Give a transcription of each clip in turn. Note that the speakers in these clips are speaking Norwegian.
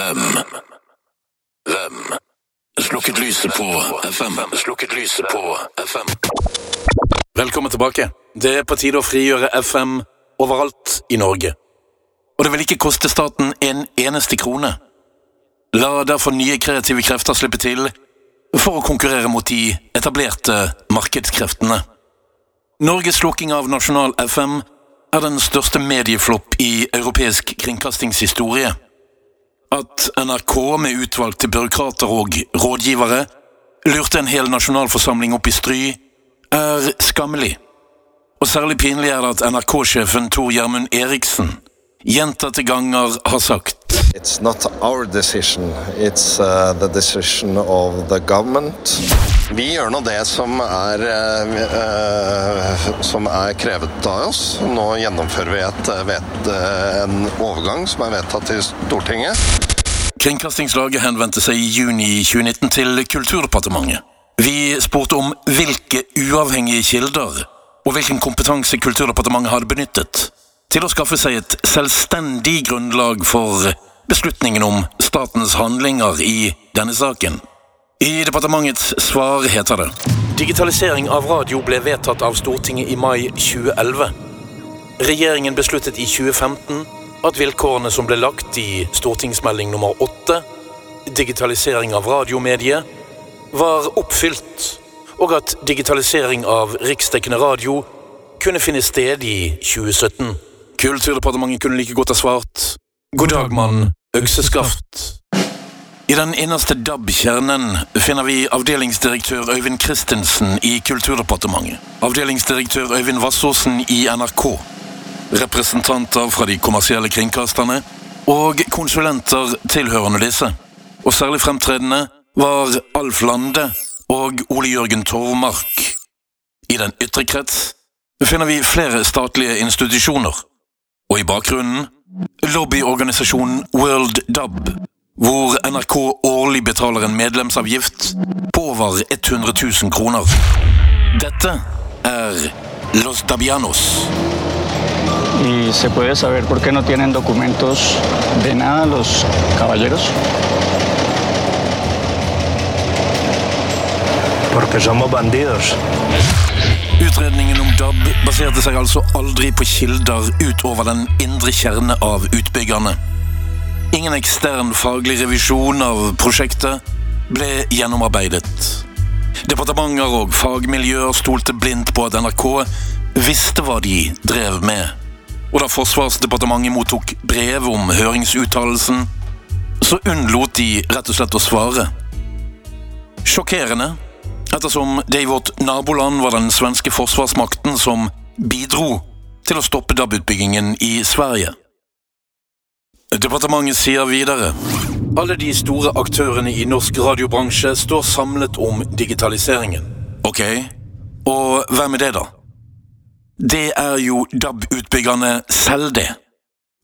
Hvem? Hvem? Slukket lyset på FM. Slukket lyset på FM. Velkommen tilbake. Det er på tide å frigjøre FM overalt i Norge. Og det vil ikke koste staten en eneste krone. La derfor nye kreative krefter slippe til for å konkurrere mot de etablerte markedskreftene. Norges slukking av nasjonal FM er den største medieflopp i europeisk kringkastingshistorie. At NRK med utvalgte byråkrater og rådgivere lurte en hel nasjonalforsamling opp i stry, er skammelig. Og særlig pinlig er det at NRK-sjefen Tor Gjermund Eriksen gjentatte ganger har sagt It's not our decision, it's uh, the decision of the government. Vi gjør nå det som er, eh, eh, som er krevet av oss. Nå gjennomfører vi et, eh, vet, eh, en overgang som er vedtatt i Stortinget. Kringkastingslaget henvendte seg i juni 2019 til Kulturdepartementet. Vi spurte om hvilke uavhengige kilder og hvilken kompetanse Kulturdepartementet hadde benyttet til å skaffe seg et selvstendig grunnlag for beslutningen om statens handlinger i denne saken. I departementets svar heter det Digitalisering av radio ble vedtatt av Stortinget i mai 2011. Regjeringen besluttet i 2015 at vilkårene som ble lagt i stortingsmelding nummer 8, digitalisering av radiomediet, var oppfylt, og at digitalisering av riksdekkende radio kunne finne sted i 2017. Kulturdepartementet kunne like godt ha svart God dag, mann, økseskaft. I den innerste DAB-kjernen finner vi avdelingsdirektør Øyvind Christensen i Kulturdepartementet, avdelingsdirektør Øyvind Vassåsen i NRK, representanter fra de kommersielle kringkasterne og konsulenter tilhørende disse. Og særlig fremtredende var Alf Lande og Ole Jørgen Torvmark. I den ytre krets finner vi flere statlige institusjoner, og i bakgrunnen lobbyorganisasjonen World Dub, hvor NRK årlig betaler en medlemsavgift på over 100 000 kroner. Dette er Los Dabianos. ¿Y se puede saber por qué no tienen documentos de nada los caballeros? Porque somos bandidos. Utredningen om DAB baserte seg altså aldri på kilder utover den indre kjerne av utbyggerne. Ingen ekstern faglig revisjon av prosjektet ble gjennomarbeidet. Departementer og fagmiljøer stolte blindt på at NRK visste hva de drev med. Og da Forsvarsdepartementet mottok brev om høringsuttalelsen, så unnlot de rett og slett å svare. Sjokkerende, ettersom det i vårt naboland var den svenske forsvarsmakten som bidro til å stoppe DAB-utbyggingen i Sverige. Departementet sier videre alle de store aktørene i norsk radiobransje står samlet om digitaliseringen. Ok, og hvem er det, da? Det er jo DAB-utbyggerne selv, det.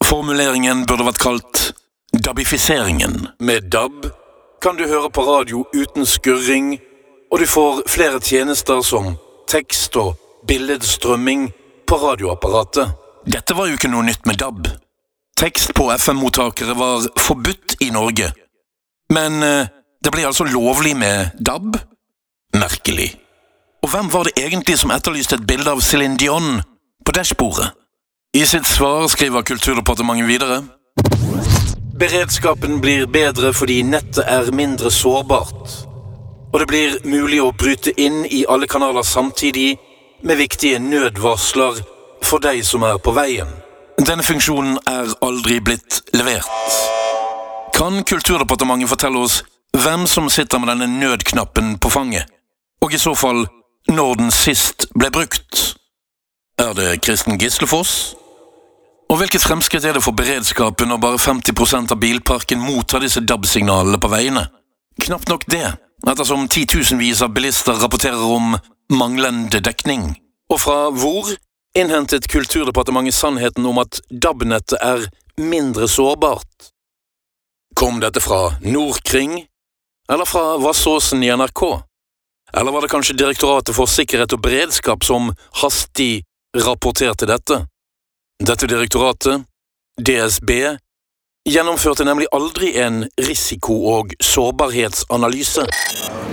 Formuleringen burde vært kalt dabifiseringen. Med DAB kan du høre på radio uten skurring, og du får flere tjenester som tekst og billedstrømming på radioapparatet. Dette var jo ikke noe nytt med DAB. Tekst på FM-mottakere var forbudt i Norge. Men eh, det ble altså lovlig med DAB? Merkelig. Og hvem var det egentlig som etterlyste et bilde av Céline Dion på dashbordet? I sitt svar skriver Kulturdepartementet videre Beredskapen blir bedre fordi nettet er mindre sårbart, og det blir mulig å bryte inn i alle kanaler samtidig med viktige nødvarsler for deg som er på veien. Denne funksjonen er aldri blitt levert. Kan Kulturdepartementet fortelle oss hvem som sitter med denne nødknappen på fanget, og i så fall når den sist ble brukt? Er det Kristen Gislefoss? Og hvilket fremskritt er det for beredskapen når bare 50% av bilparken mottar disse DAB-signalene på veiene? Knapt nok det, ettersom titusenvis av bilister rapporterer om manglende dekning. Og fra hvor innhentet Kulturdepartementet sannheten om at DAB-nettet er mindre sårbart? Kom dette fra Nordkring, eller fra Vassåsen i NRK? Eller var det kanskje Direktoratet for sikkerhet og beredskap som hastig rapporterte dette? Dette direktoratet, DSB, gjennomførte nemlig aldri en risiko- og sårbarhetsanalyse.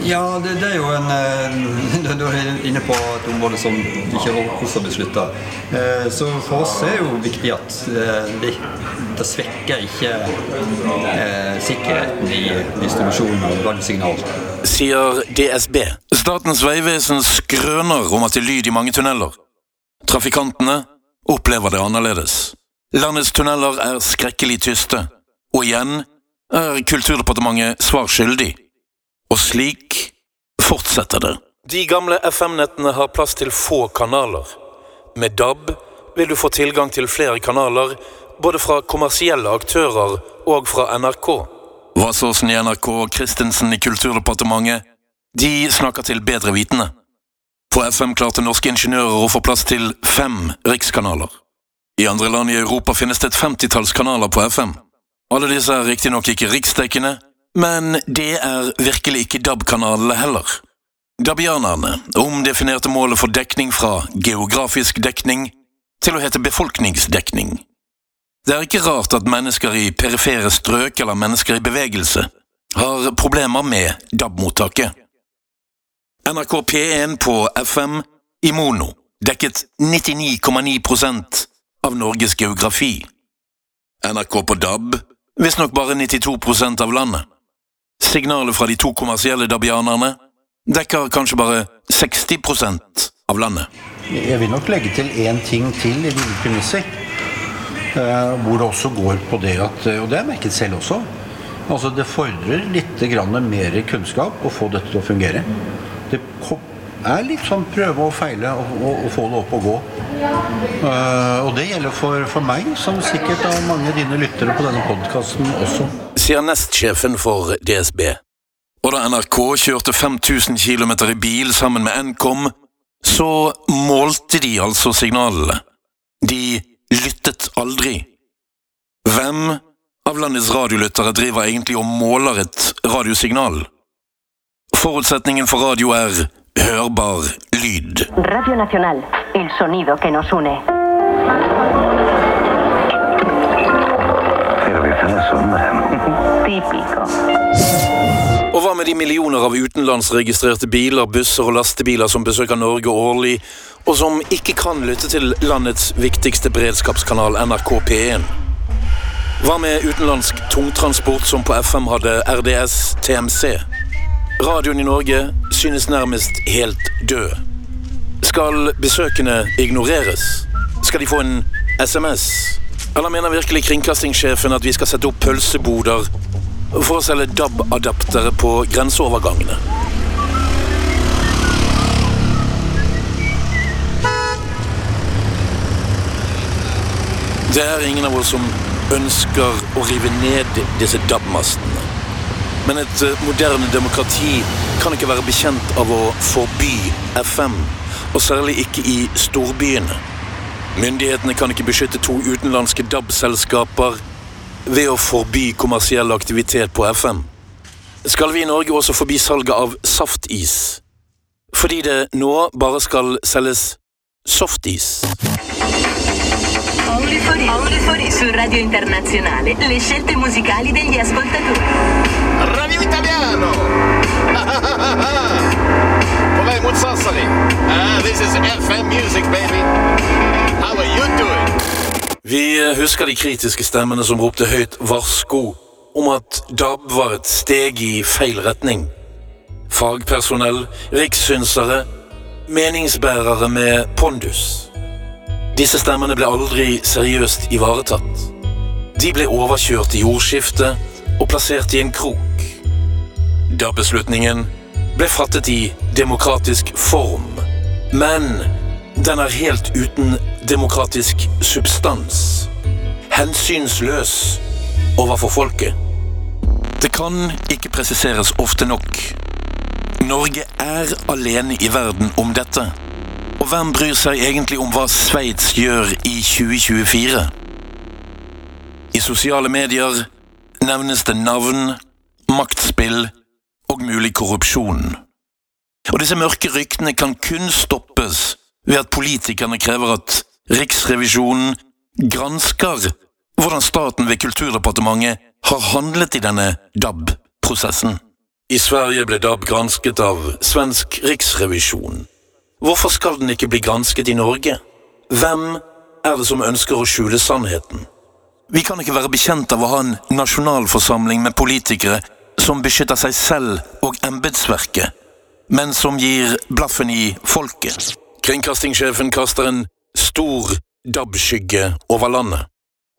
Ja, det, det, er jo en eh, Du er inne på et område som ikke OSA beslutter. beslutta. så for oss er det jo viktig at eh, det, det svekker ikke sikkerheten i distribusjonen av brannsignal. Sier DSB. Statens vegvesen skrøner om at det er lyd i mange tunneler. Trafikantene opplever det annerledes. Landets tunneler er skrekkelig tyste, og igjen er Kulturdepartementet svar skyldig. Og slik fortsetter det. De gamle FM-nettene har plass til få kanaler. Med DAB vil du få tilgang til flere kanaler, både fra kommersielle aktører og fra NRK. Vassåsen i NRK og Christensen i Kulturdepartementet, de snakker til bedre vitende. På FM klarte norske ingeniører å få plass til fem rikskanaler. I andre land i Europa finnes det et femtitalls kanaler på FM. Alle disse er riktignok ikke riksdekkende, men det er virkelig ikke DAB-kanalene heller. Dabianerne omdefinerte målet for dekning fra geografisk dekning til å hete befolkningsdekning. Det er ikke rart at mennesker i perifere strøk eller mennesker i bevegelse har problemer med DAB-mottaket. NRK P1 på FM i mono dekket 99,9 av Norges geografi. NRK på DAB visstnok bare 92% av landet. Signalet fra de to kommersielle dabianerne dekker kanskje bare 60% av landet. Jeg vil nok legge til én ting til i dine premisser. Uh, hvor det også går på det at Og det har jeg merket selv også. Altså Det fordrer litt mer kunnskap å få dette til å fungere. Det er litt sånn prøve og feile og, og, og få det opp og gå. Uh, og det gjelder for, for, meg, som sikkert av mange av dine lyttere på denne podkasten også. Sier nestsjefen for DSB. Og da NRK kjørte 5000 km i bil sammen med Nkom, så målte de altså signalene. De lyttet aldri. Hvem av landets radiolyttere driver egentlig og måler et radiosignal? Forutsetningen for radio er hørbar lyd. Radio Nacional, el sonido que nos une. Og hva med de millioner av utenlandsregistrerte biler, busser og lastebiler som besøker Norge årlig, og som ikke kan lytte til landets viktigste beredskapskanal NRK P1? Hva med utenlandsk tungtransport som på FM hadde RDS TMC? Radioen i Norge synes nærmest helt død. Skal besøkende ignoreres? Skal de få en SMS? Eller mener virkelig kringkastingssjefen at vi skal sette opp pølseboder for å selge DAB-adaptere på grenseovergangene? Det er ingen av oss som ønsker å rive ned disse DAB-mastene. Men et eh, moderne demokrati kan ikke være bekjent av å forby FM, og særlig ikke i storbyene. Myndighetene kan ikke beskytte to utenlandske DAB-selskaper ved å forby kommersiell aktivitet på FM. Skal vi i Norge også forby salget av saftis? Fordi det nå bare skal selges softis. Paoli Only for fuori su Radio Internazionale, le scelte musicali degli ascoltatori. Radio Italiano! På vei mot Sassari. This is FM music, baby. How are you doing? Vi husker de kritiske stemmene som ropte høyt varsko om at DAB var et steg i feil retning. Fagpersonell, rikssynsere, meningsbærere med pondus. Disse stemmene ble aldri seriøst ivaretatt. De ble overkjørt i jordskiftet og plassert i en krok. Da beslutningen ble fattet i demokratisk form, men den er helt uten demokratisk substans. Hensynsløs overfor folket. Det kan ikke presiseres ofte nok. Norge er alene i verden om dette. Og hvem bryr seg egentlig om hva Sveits gjør i 2024? I sosiale medier nevnes det navn, maktspill og mulig korrupsjon. Og disse mørke ryktene kan kun stoppes ved at politikerne krever at Riksrevisjonen gransker hvordan staten ved Kulturdepartementet har handlet i denne DAB-prosessen. I Sverige ble DAB gransket av svensk riksrevisjon. Hvorfor skal den ikke bli gransket i Norge? Hvem er det som ønsker å skjule sannheten? Vi kan ikke være bekjent av å ha en nasjonalforsamling med politikere som beskytter seg selv og embetsverket, men som gir blaffen i folket. Kringkastingssjefen kaster en stor DAB-skygge over landet,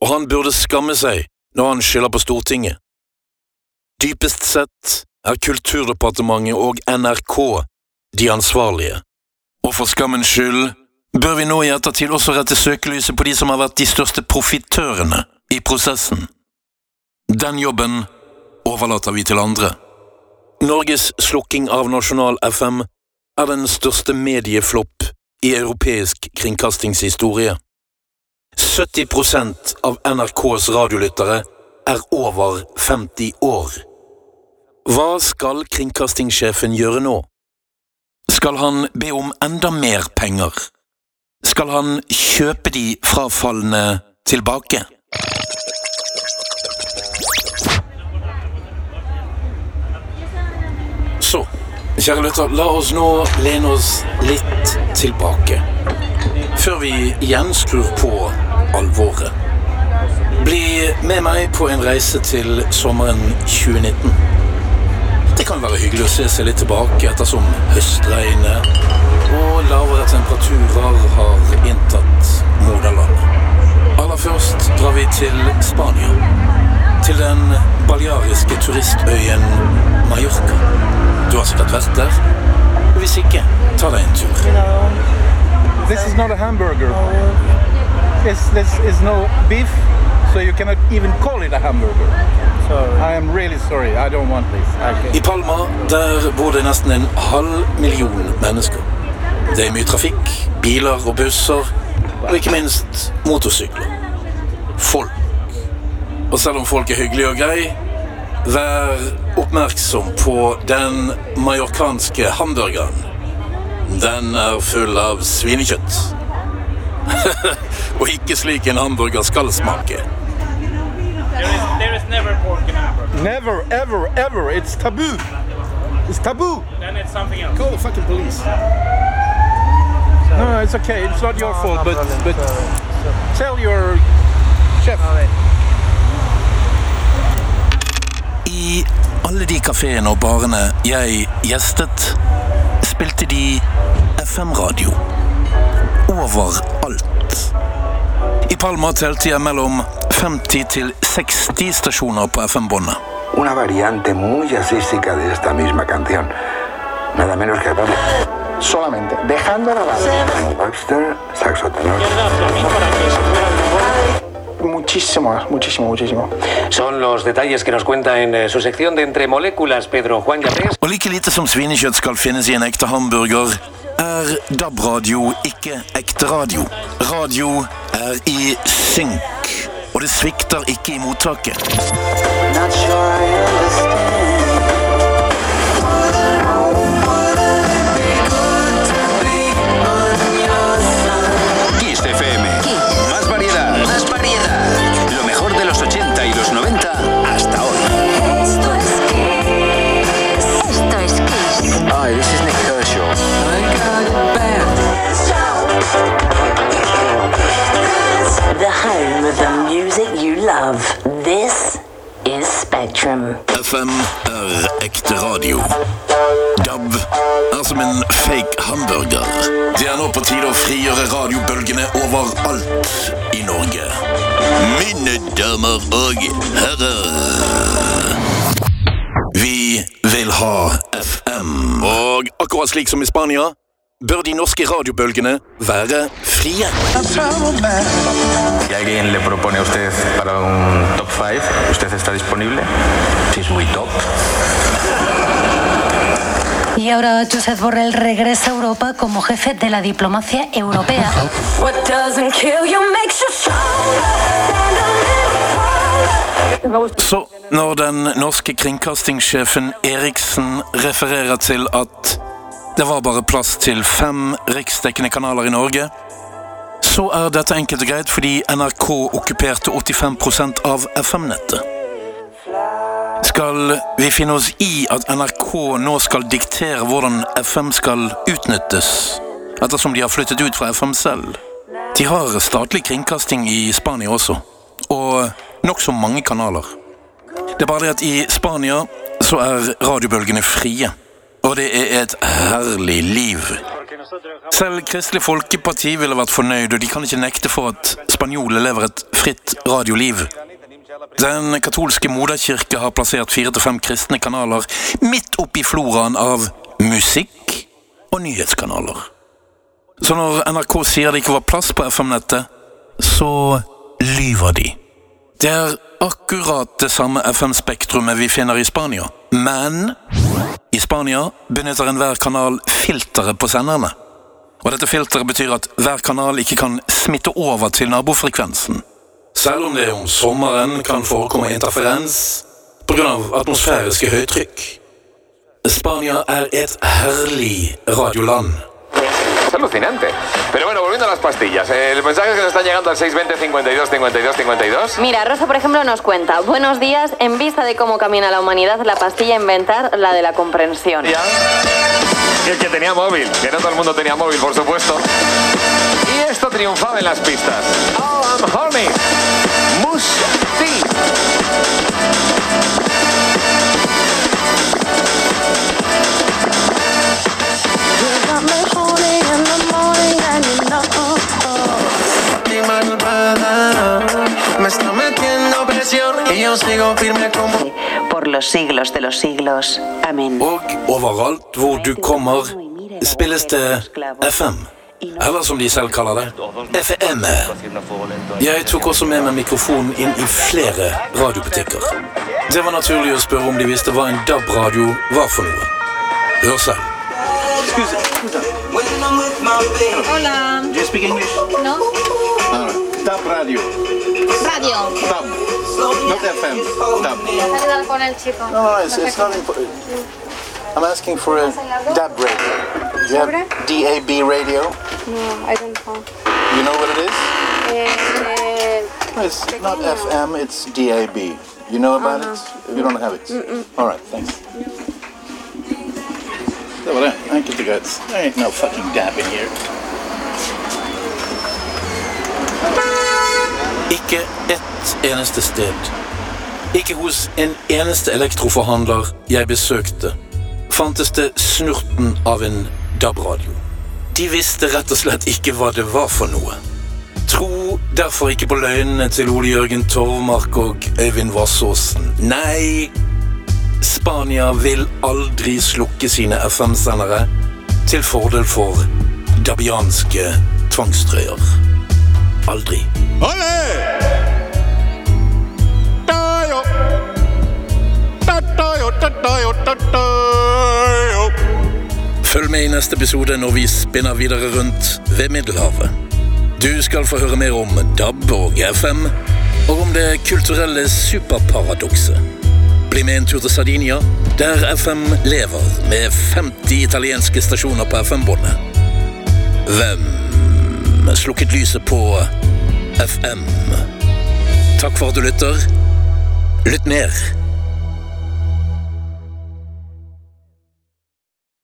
og han burde skamme seg når han skylder på Stortinget. Dypest sett er Kulturdepartementet og NRK de ansvarlige, og for skammens skyld bør vi nå i ettertid også rette søkelyset på de som har vært de største profitørene i prosessen. Den jobben overlater vi til andre. Norges slukking av nasjonal FM er den største medieflopp i europeisk kringkastingshistorie. 70% av NRKs radiolyttere er over 50 år. Hva skal kringkastingssjefen gjøre nå? Skal han be om enda mer penger? Skal han kjøpe de frafalne tilbake? Så, kjære lytter, la oss nå lene oss litt tilbake. Før vi igjen skrur på alvoret. Bli med meg på en reise til sommeren 2019. Det kan være hyggelig å se seg litt tilbake ettersom høstregnet og lavere temperaturer har inntatt moderlandet. Aller først drar vi til Spania. Til den baljariske turistøyen Mallorca. Du har sikkert vært der. Hvis ikke, ta deg en tur. This is not a hamburger. It's, this is no beef, so you cannot even call it a hamburger. So I am really sorry. I don't want this. I Palma der bor det nesten en halv million mennesker. Det er mye trafikk, biler og busser, og ikke minst motorsykler. Folk. Og selv om folk er hyggelige og greie, vær oppmerksom på den mallorcanske hamburgeren. Den er full av svinekjøtt. og ikke slik en hamburger skal smake. There is, there is never pork in hamburger. Never, ever, ever. It's taboo. It's taboo. Then it's something else. Call the fucking police. No, it's okay. It's not your fault, but but tell your chef. I alle de kafeene og barene jeg gjestet, spilte de FM-radio. Overalt. I Palma telte jeg mellom 50 til 60 stasjoner på FM-båndet. Una variante muy jazzística de esta misma canción. Nada menos que Pablo. Solamente, dejando la base. Baxter, saxo tenor. Muchísimo, muchísimo, muchísimo. Son los detalles que nos cuenta en eh, su sección de Entre Moléculas Pedro Juan Llapés. Og like lite som svinekjøtt skal finnes i en ekte hamburger, er DAB-radio ikke ekte radio. Radio er i synk, og det svikter ikke i mottaket. Not sure I understand. Frigjøre radiobølgene overalt i Norge. Mine damer og herrer. Vi vil ha FM. Og akkurat slik som i Spania, bør de norske radiobølgene være frie. Si alguien le propone a usted para un top 5, ¿usted está disponible? Si es muy top. Y ahora Josep Borrell regresa a Europa como jefe de la diplomacia europea. Så når den norske kringkastingssjefen Eriksen refererer til at det var bare plass til fem riksdekkende kanaler i Norge, så er dette enkelt og greit fordi NRK okkuperte 85% av FM-nettet. Skal vi finne oss i at NRK nå skal diktere hvordan FM skal utnyttes, ettersom de har flyttet ut fra FM selv? De har statlig kringkasting i Spania også, og nokså mange kanaler. Det er bare det at i Spania så er radiobølgene frie, og det er et herlig liv. Selv Kristelig Folkeparti ville vært fornøyd, og de kan ikke nekte for at spanjoler lever et fritt radioliv. Den katolske moderkirke har plassert fire til fem kristne kanaler midt oppi floraen av musikk og nyhetskanaler. Så når NRK sier det ikke var plass på FM-nettet, så lyver de. Det er akkurat det samme FM-spektrumet vi finner i Spania, men i Spania benytter enhver kanal filteret på senderne. Og dette filteret betyr at hver kanal ikke kan smitte over til nabofrekvensen. Selv om det om sommeren kan forekomme interferens pga. atmosfæriske høytrykk. Spania er et herlig radioland. Es alucinante. Pero bueno, volviendo a las pastillas. El mensaje que nos están llegando al 620 52 52 52. Mira, Rosa, por ejemplo, nos cuenta, buenos días, en vista de cómo camina la humanidad, la pastilla inventar, la de la comprensión. Ya. Y el que tenía móvil, que no todo el mundo tenía móvil, por supuesto. Y esto triunfaba en las pistas. Oh, I'm horny. Mush Me yo sigo firme como Por los siglos de los siglos. Amén. Og overalt hvor du kommer, spilles det FM. Eller som de selv kaller det, FM. Jeg tok også med meg mikrofonen inn i flere radiobutikker. Det var naturlig å spørre om de visste hva en DAB-radio var for noe. Hør selv. Hola. Do you speak English? No. Dab radio. Radio. Dab. Not FM. Dab. Hablar con el chico. No, no, it's, it's not important. I'm asking for a DAB radio. Do you have DAB radio? No, I don't know. You know what it is? Eh, No, It's not FM, it's DAB. You know about it? You don't have it? All right, thanks. Det var det. Enkelt og greit. There ain't no fucking dab in here. Ikke ett eneste sted. Ikke hos en eneste elektroforhandler jeg besøkte, fantes det snurten av en DAB-radio. De visste rett og slett ikke hva det var for noe. Tro derfor ikke på løgnene til Ole Jørgen Torvmark og Øyvind Vassåsen. Nei, Spania vil aldri slukke sine FM-sendere til fordel for dabianske tvangstrøyer. Aldri. Følg med i neste episode når vi spinner videre rundt ved Middelhavet. Du skal få høre mer om DAB og FM, og om det kulturelle superparadokset. Bli med en tur til Sardinia, der FM lever med 50 italienske stasjoner på FM-båndet. Hvem slukket lyset på FM? Takk for at du lytter. Lytt mer